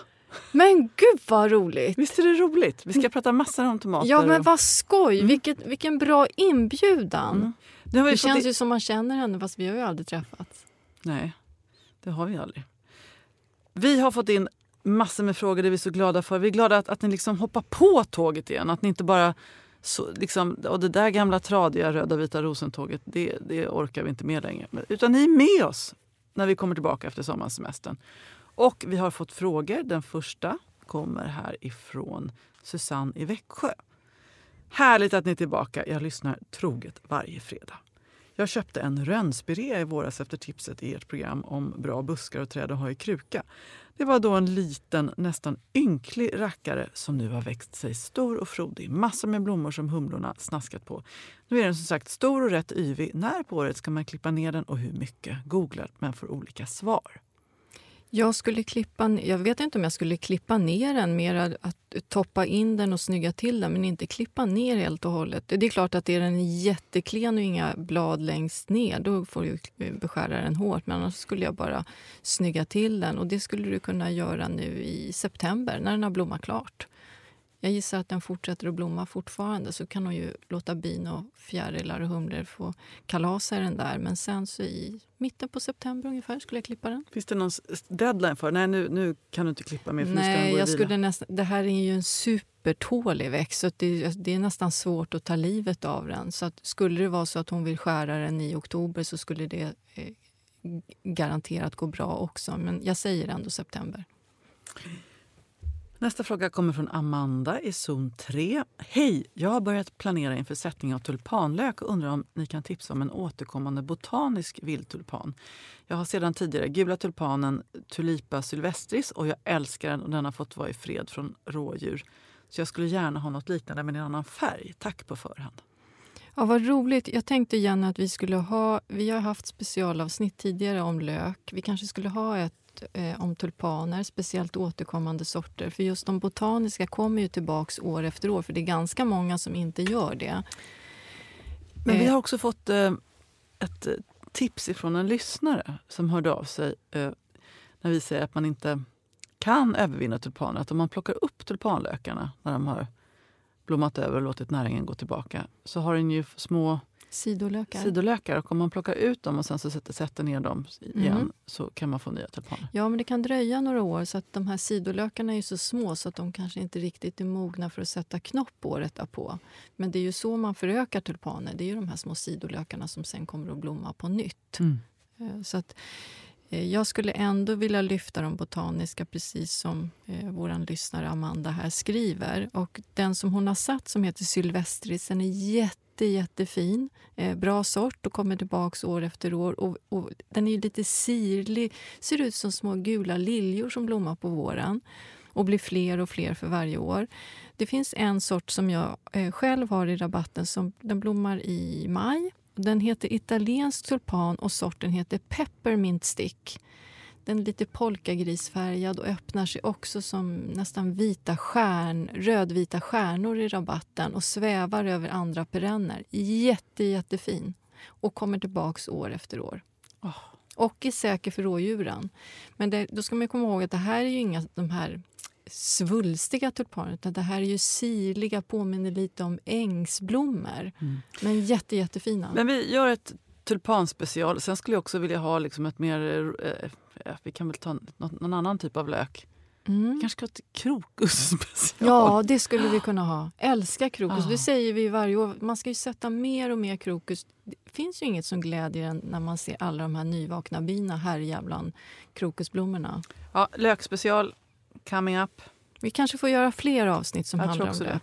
Men gud vad roligt! Visst är det roligt? Vi ska prata massor om tomater. Ja men och- vad skoj! Vilket, vilken bra inbjudan! Mm. Det fått känns i- ju som man känner henne fast vi har ju aldrig träffats. Nej, det har vi aldrig. Vi har fått in massor med frågor, det är vi så glada för. Vi är glada att, att ni liksom hoppar på tåget igen. Att ni inte bara... Så, liksom, och det där gamla tradiga röda vita rosentåget, det, det orkar vi inte med längre. Utan ni är med oss när vi kommer tillbaka efter sommarsemestern. Och vi har fått frågor. Den första kommer här ifrån Susanne i Växjö. Härligt att ni är tillbaka. Jag lyssnar troget varje fredag. Jag köpte en rönnspirea i våras efter tipset i ert program om bra buskar och träd att ha i kruka. Det var då en liten, nästan ynklig rackare som nu har växt sig stor och frodig. Massor med blommor som humlorna snaskat på. Nu är den som sagt stor och rätt yvig. När på året ska man klippa ner den och hur mycket? Googlar men får olika svar. Jag skulle klippa, jag vet inte om jag skulle klippa ner den, mer att- toppa in den och snygga till den, men inte klippa ner helt och hållet. Det är klart att är den jätteklen och inga blad längst ner, då får du beskära den hårt. Men annars skulle jag bara snygga till den och det skulle du kunna göra nu i september när den har blommat klart. Jag gissar att den fortsätter att blomma fortfarande så kan hon ju låta bin och fjärilar och humlor få kalasa i den där. Men sen så i mitten på september ungefär skulle jag klippa den. Finns det någon deadline för? Nej, nu, nu kan du inte klippa mer för Nej, jag skulle nästan, det här är ju en supertålig växt så det, det är nästan svårt att ta livet av den. Så att skulle det vara så att hon vill skära den i oktober så skulle det eh, garanterat gå bra också. Men jag säger ändå september. Nästa fråga kommer från Amanda i zon 3. Hej! Jag har börjat planera inför sättning av tulpanlök och undrar om ni kan tipsa om en återkommande botanisk vildtulpan. Jag har sedan tidigare gula tulpanen Tulipa sylvestris och jag älskar den och den har fått vara i fred från rådjur. Så jag skulle gärna ha något liknande men i en annan färg. Tack på förhand. Ja, vad roligt. Jag tänkte gärna att vi skulle ha... Vi har haft specialavsnitt tidigare om lök. Vi kanske skulle ha ett eh, om tulpaner, speciellt återkommande sorter. För just de botaniska kommer ju tillbaks år efter år, för det är ganska många som inte gör det. Men vi Eh. har också fått eh, ett tips ifrån en lyssnare som hörde av sig eh, när vi säger att man inte kan övervinna tulpaner. Att om man plockar upp tulpanlökarna när de har blommat över och låtit näringen gå tillbaka så har den ju små Sidolökar. sidolökar och om man plockar ut dem och sen så sätter, sätter ner dem igen Mhm. så kan man få nya tulpaner. Ja, men det kan dröja några år. så att De här sidolökarna är ju så små så att de kanske inte riktigt är mogna för att sätta knopp året därpå. Men det är ju så man förökar tulpaner. Det är ju de här små sidolökarna som sen kommer att blomma på nytt. Mm. Eh, Så att, eh, jag skulle ändå vilja lyfta de botaniska precis som eh, vår lyssnare Amanda här skriver. Och den som hon har satt som heter Sylvestris, den är jätte, jättefin. Eh, bra sort och kommer tillbaka år efter år. Och, och den är ju lite sirlig, ser ut som små gula liljor som blommar på våren och blir fler och fler för varje år. Det finns en sort som jag eh, själv har i rabatten. som Den blommar i maj. Den heter italiensk tulpan och sorten heter peppermint stick. Den är lite polkagrisfärgad och öppnar sig också som nästan vita stjärn, rödvita stjärnor i rabatten och svävar över andra perenner. Jätte, jättefin. Och kommer tillbaks år efter år. Åh. Och är säker för rådjuren. Men det, då ska man komma ihåg att det här är ju inga de här svulstiga tulpaner utan det här är ju sirliga, påminner lite om ängsblommor. Men jätte, jättefina. Men vi gör ett tulpanspecial. Sen skulle jag också vilja ha liksom ett mer... Eh, eh, vi kan väl ta något, någon annan typ av lök. Mm. kanske ska ha ett krokusspecial. Ja, det skulle vi kunna ha. Älskar krokus. Ah. Det säger vi varje år. Man ska ju sätta mer och mer krokus. Det finns ju inget som glädjer en när man ser alla de här nyvakna bina härja bland krokusblommorna. Ja, lökspecial coming up. Vi kanske får göra fler avsnitt som Jag handlar om också det.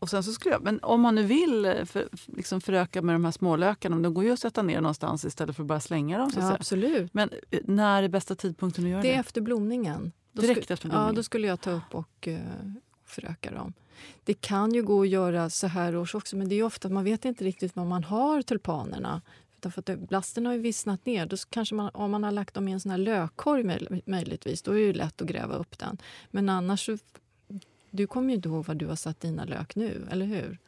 Och sen så skulle jag, men om man nu vill eh, för, liksom föröka med de här smålökarna, de går ju att sätta ner någonstans istället för att bara slänga dem. Så Ja, absolut. Men eh, när är bästa tidpunkten att göra det? Det är efter blomningen. Då Direkt sku- efter blomningen? Ja, då skulle jag ta upp och uh, föröka dem. Det kan ju gå att göra så här års också, men det är ofta man vet inte riktigt var man har tulpanerna. Därför att blasten har ju vissnat ner. Då kanske man, om man har lagt dem i en sån här lökkorg möj- möjligtvis, då är det ju lätt att gräva upp den. Men annars du kommer ju inte ihåg var du har satt dina lök nu, eller hur?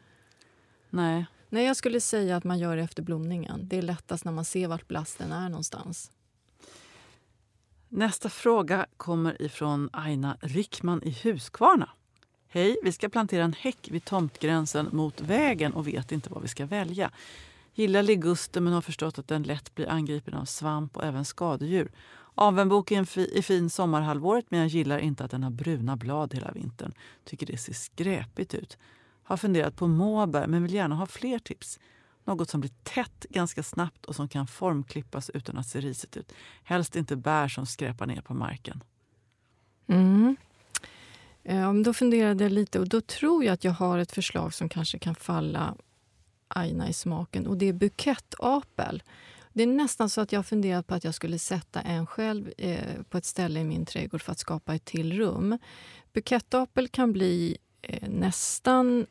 Nej. Nej, jag skulle säga att man gör det efter blomningen. Det är lättast när man ser vart blasten är någonstans. Nästa fråga kommer ifrån Aina Rickman i Huskvarna. Hej, vi ska plantera en häck vid tomtgränsen mot vägen och vet inte vad vi ska välja. Gillar liguster men har förstått att den lätt blir angripen av svamp och även skadedjur. Avenbok är, fi, är fin sommarhalvåret men jag gillar inte att den har bruna blad hela vintern. Tycker det ser skräpigt ut. Har funderat på måbär men vill gärna ha fler tips. Något som blir tätt ganska snabbt och som kan formklippas utan att se risigt ut. Helst inte bär som skräpar ner på marken. Mm. Eh, ja, då funderade jag lite och då tror jag att jag har ett förslag som kanske kan falla Aina i smaken och det är bukettapel. Det är nästan så att jag funderat på att jag skulle sätta en själv eh, på ett ställe i min trädgård för att skapa ett till rum. Bukettapel kan bli eh, nästan,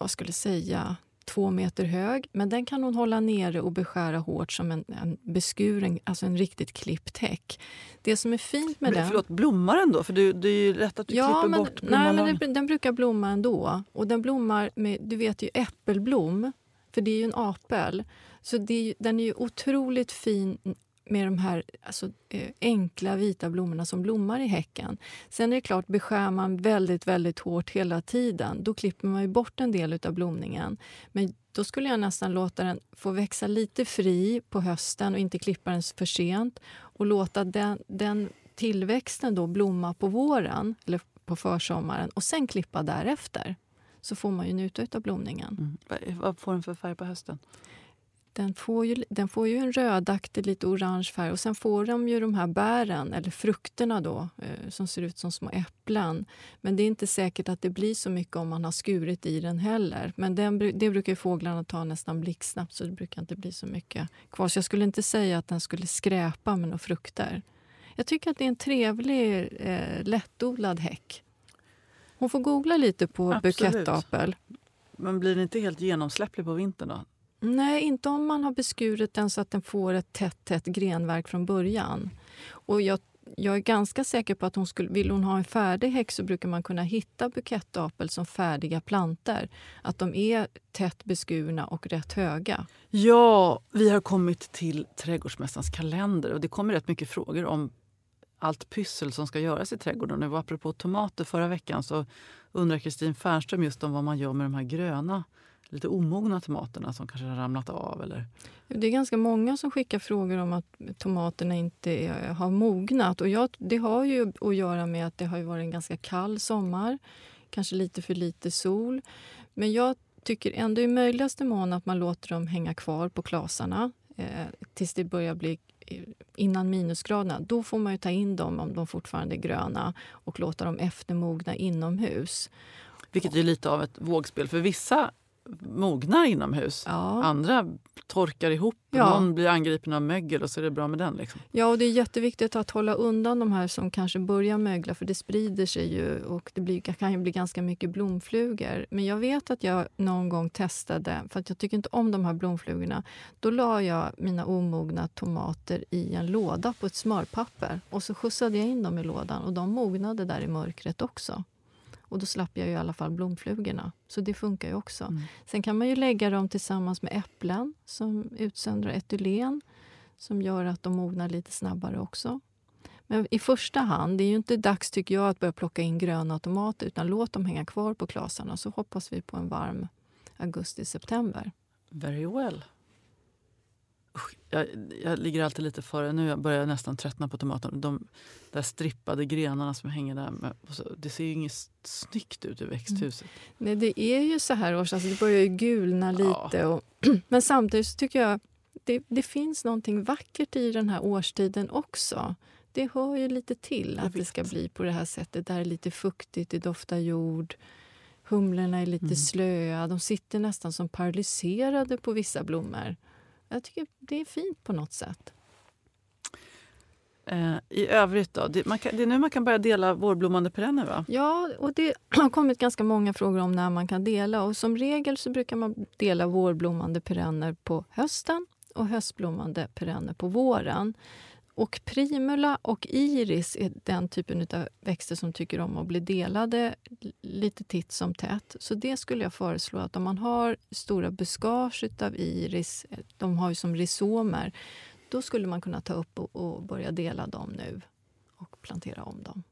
jag skulle säga två meter hög, men den kan hon hålla nere och beskära hårt som en, en beskuren, alltså en riktigt klippt häck. Det som är fint med men, den... Förlåt, blommar den då? För det, det är ju lätt att du ja, klipper men, bort Nej, men den brukar blomma ändå. Och den blommar med, du vet ju äppelblom, för det är ju en apel. Så det, den är ju otroligt fin med de här alltså, eh, enkla vita blommorna som blommar i häcken. Sen är det klart, beskär man väldigt, väldigt hårt hela tiden, då klipper man ju bort en del av blomningen. Men då skulle jag nästan låta den få växa lite fri på hösten och inte klippa den för sent och låta den, den tillväxten då blomma på våren eller på försommaren och sen klippa därefter. Så får man ju njuta av blomningen. Mm. Vad får den för färg på hösten? Den får, ju, den får ju en rödaktig, lite orange färg och sen får de ju de här bären, eller frukterna då, eh, som ser ut som små äpplen. Men det är inte säkert att det blir så mycket om man har skurit i den heller. Men den, det brukar fåglarna ta nästan blixtsnabbt så det brukar inte bli så mycket kvar. Så jag skulle inte säga att den skulle skräpa med några frukter. Jag tycker att det är en trevlig, eh, lättodlad häck. Hon får googla lite på bukettapel. Men blir den inte helt genomsläpplig på vintern då? Nej, inte om man har beskurit den så att den får ett tätt, tätt grenverk från början. Och jag, jag är ganska säker på att hon skulle, vill hon ha en färdig häck så brukar man kunna hitta bukettapel som färdiga planter. Att de är tätt beskurna och rätt höga. Ja, vi har kommit till Trädgårdsmästarens kalender och det kommer rätt mycket frågor om allt pyssel som ska göras i trädgården. Och apropå tomater förra veckan så undrar Kristin Fernström just om vad man gör med de här gröna lite omogna tomaterna som kanske har ramlat av? Eller? Det är ganska många som skickar frågor om att tomaterna inte har mognat. Och jag, det har ju att göra med att det har varit en ganska kall sommar. Kanske lite för lite sol. Men jag tycker ändå i möjligaste mån att man låter dem hänga kvar på klasarna eh, tills det börjar bli eh, innan minusgraderna. Då får man ta in dem om de fortfarande är gröna och låta dem eftermogna inomhus. Vilket är lite av ett vågspel. För vissa mognar inomhus. Ja. Andra torkar ihop. Ja. Någon blir angripen av mögel och så är det bra med den. Liksom. Ja, och det är jätteviktigt att hålla undan de här som kanske börjar mögla för det sprider sig ju och det blir, kan ju bli ganska mycket blomflugor. Men jag vet att jag någon gång testade, för att jag tycker inte om de här blomflugorna. Då la jag mina omogna tomater i en låda på ett smörpapper och så skjutsade jag in dem i lådan och de mognade där i mörkret också. Och då slapp jag ju i alla fall blomflugorna. Så det funkar ju också. Mm. Sen kan man ju lägga dem tillsammans med äpplen som utsöndrar etylen som gör att de mognar lite snabbare också. Men i första hand, det är ju inte dags tycker jag att börja plocka in gröna tomater utan låt dem hänga kvar på klasarna så hoppas vi på en varm augusti-september. Very well. Jag, jag, ligger alltid lite före. Nu börjar jag nästan tröttna på tomaterna. De där strippade grenarna som hänger där. Med, så, det ser ju inget snyggt ut i växthuset. Mm. Nej, det är ju så här års. Alltså det börjar ju gulna lite. Ja. Och, men samtidigt tycker jag det, det finns någonting vackert i den här årstiden också. Det hör ju lite till att det ska bli på det här sättet. Där är lite fuktigt, det doftar jord. Humlorna är lite mm. slöa. De sitter nästan som paralyserade på vissa blommor. Jag tycker det är fint på något sätt. Eh, I övrigt då? Det, kan, det, är nu man kan börja dela vårblommande perenner va? Ja, och det har kommit ganska många frågor om när man kan dela. Och Som regel så brukar man dela vårblommande perenner på hösten och höstblommande perenner på våren. Och primula och iris är den typen av växter som tycker om att bli delade lite titt som tätt. Så det skulle jag föreslå att om man har stora buskage av iris, eh, de har ju som risomer, då skulle man kunna ta upp och, och börja dela dem nu. och plantera om dem.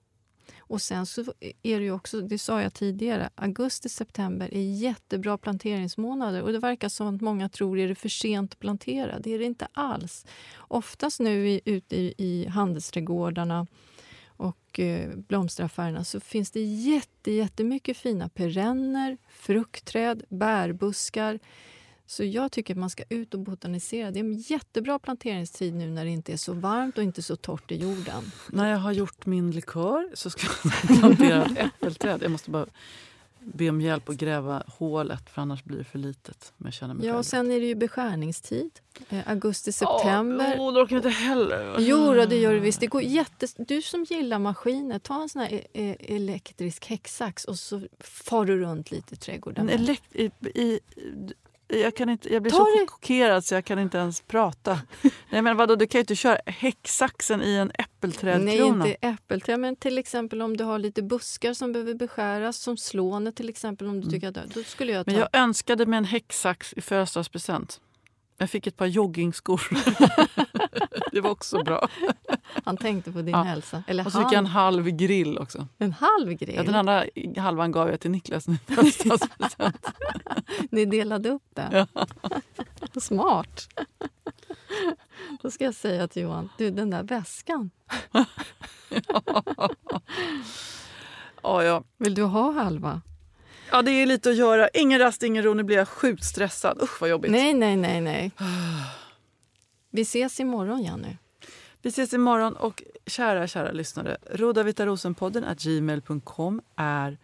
Och sen så är det ju också, det sa jag tidigare, augusti-september är jättebra planteringsmånader. och det verkar som att många tror är det för sent att plantera. Det är det inte alls. Oftast nu i, ute i, i handelsträdgårdarna och eh, blomsteraffärerna så finns det jätte, jättemycket fina perenner, fruktträd, bärbuskar. Så jag tycker att man ska ut och botanisera. Det är en jättebra planteringstid nu när det inte är så varmt och inte så torrt i jorden. När jag har gjort min likör så ska jag plantera äppelträd. Jag måste bara be om hjälp att gräva hålet för annars blir det för litet. Men jag känner mig Ja, och sen är det ju beskärningstid. Eh, augusti, september. Åh, oh, det orkar jag inte heller. Jo, då, det gör det visst. Det går jättes... Du som gillar maskiner, ta en sån här e- e- elektrisk häcksax och så far du runt lite i trädgården. En elekt- i, i, jag, kan inte, jag blir Ta så chockerad så jag kan inte ens prata. Nej, men vadå, du kan ju inte köra häcksaxen i en Nej, äppelträdkrona. inte äppelträd, men till exempel om du har lite buskar som behöver beskäras, som slånet till exempel, om du tycker att då skulle jag ta... Men jag önskade mig en häcksax i födelsedagspresent. Jag fick ett par joggingskor. det var också bra. Han tänkte på din Ja. hälsa. Eller Och så fick jag en han, halv grill också. en halv grill. Ja, den andra halvan gav jag till Niklas födelsedagspresent. Ni delade upp det? Smart. Då ska jag säga till Johan, du den där väskan, ja, ja. vill du ha halva? Ja, det är lite att göra. Ingen rast, ingen ro. Nu blir jag sjukt stressad. Usch vad jobbigt. Nej, nej, nej, nej. Vi ses imorgon, Jenny. Vi ses imorgon och kära, kära lyssnare. Rodavitarosenpodden at gmail.com är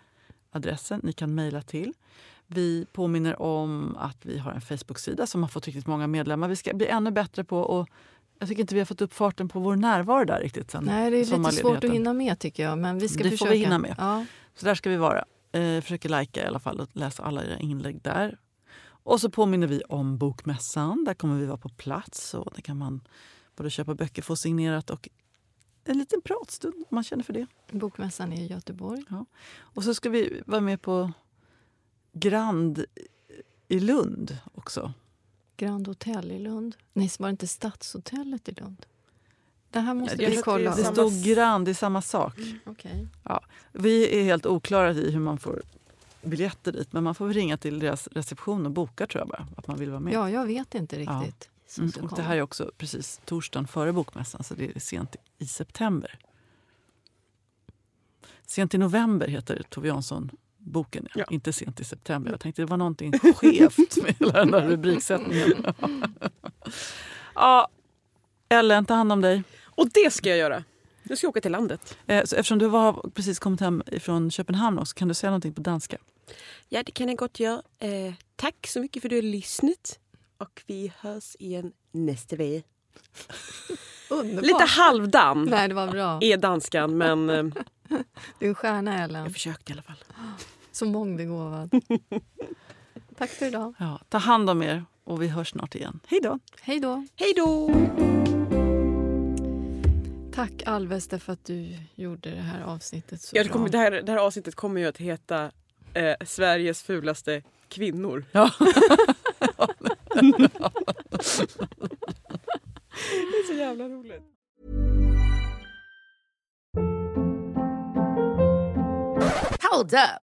adressen ni kan mejla till. Vi påminner om att vi har en Facebook-sida som har fått riktigt många medlemmar. Vi ska bli ännu bättre på och jag tycker inte vi har fått upp farten på vår närvaro där riktigt sen Nej, det är lite svårt att hinna med tycker jag, men vi ska Det får försöka. vi hinna med. Ja. Så där ska vi vara. Eh, försöker lajka i alla fall och läsa alla era inlägg där. Och så påminner vi om Bokmässan. Där kommer vi vara på plats. Och där kan man både köpa böcker, få signerat och en liten pratstund om man känner för det. Bokmässan är i Göteborg. Och så ska vi vara med på Grand i Lund också. Grand Hotel i Lund. Nej, var det inte Stadshotellet i Lund? Det här måste Ja, det- vi kolla. Det stod Grand, det är samma sak. Okej. Vi är helt oklara i hur man får biljetter dit. Men man får väl ringa till deras reception och boka tror jag bara. Att man vill vara med. Ja, jag vet inte Ja. riktigt. som Mm, och det här är också precis torsdagen före bokmässan så det är sent i september. Sent i november heter Tove Jansson-boken, ja. Ja. inte sent i september. Jag tänkte det var någonting skevt med hela den där rubriksättningen. ja, Ellen, ta hand om dig. Och det ska jag göra. Nu ska jag åka till landet. Eh, så eftersom du var precis kommit hem från Köpenhamn också, kan du säga någonting på danska? Ja, det kan jag gott göra. Eh, tack så mycket för att du har lyssnat. Och vi hörs igen nästa vecka. Lite halvdan Nej, det var bra. är danskan, men eh, Du är en stjärna, Ellen. jag försökte i alla fall. Så mångbegåvad. Tack för idag. Ja, ta hand om er och vi hörs snart igen. Hej då! Hej då. Hej då! Tack Alvesta för att du gjorde det här avsnittet så Ja, det, bra. kommer, det, här, det här avsnittet kommer ju att heta eh, Sveriges fulaste kvinnor. Ja. Det är så jävla roligt. Hold up.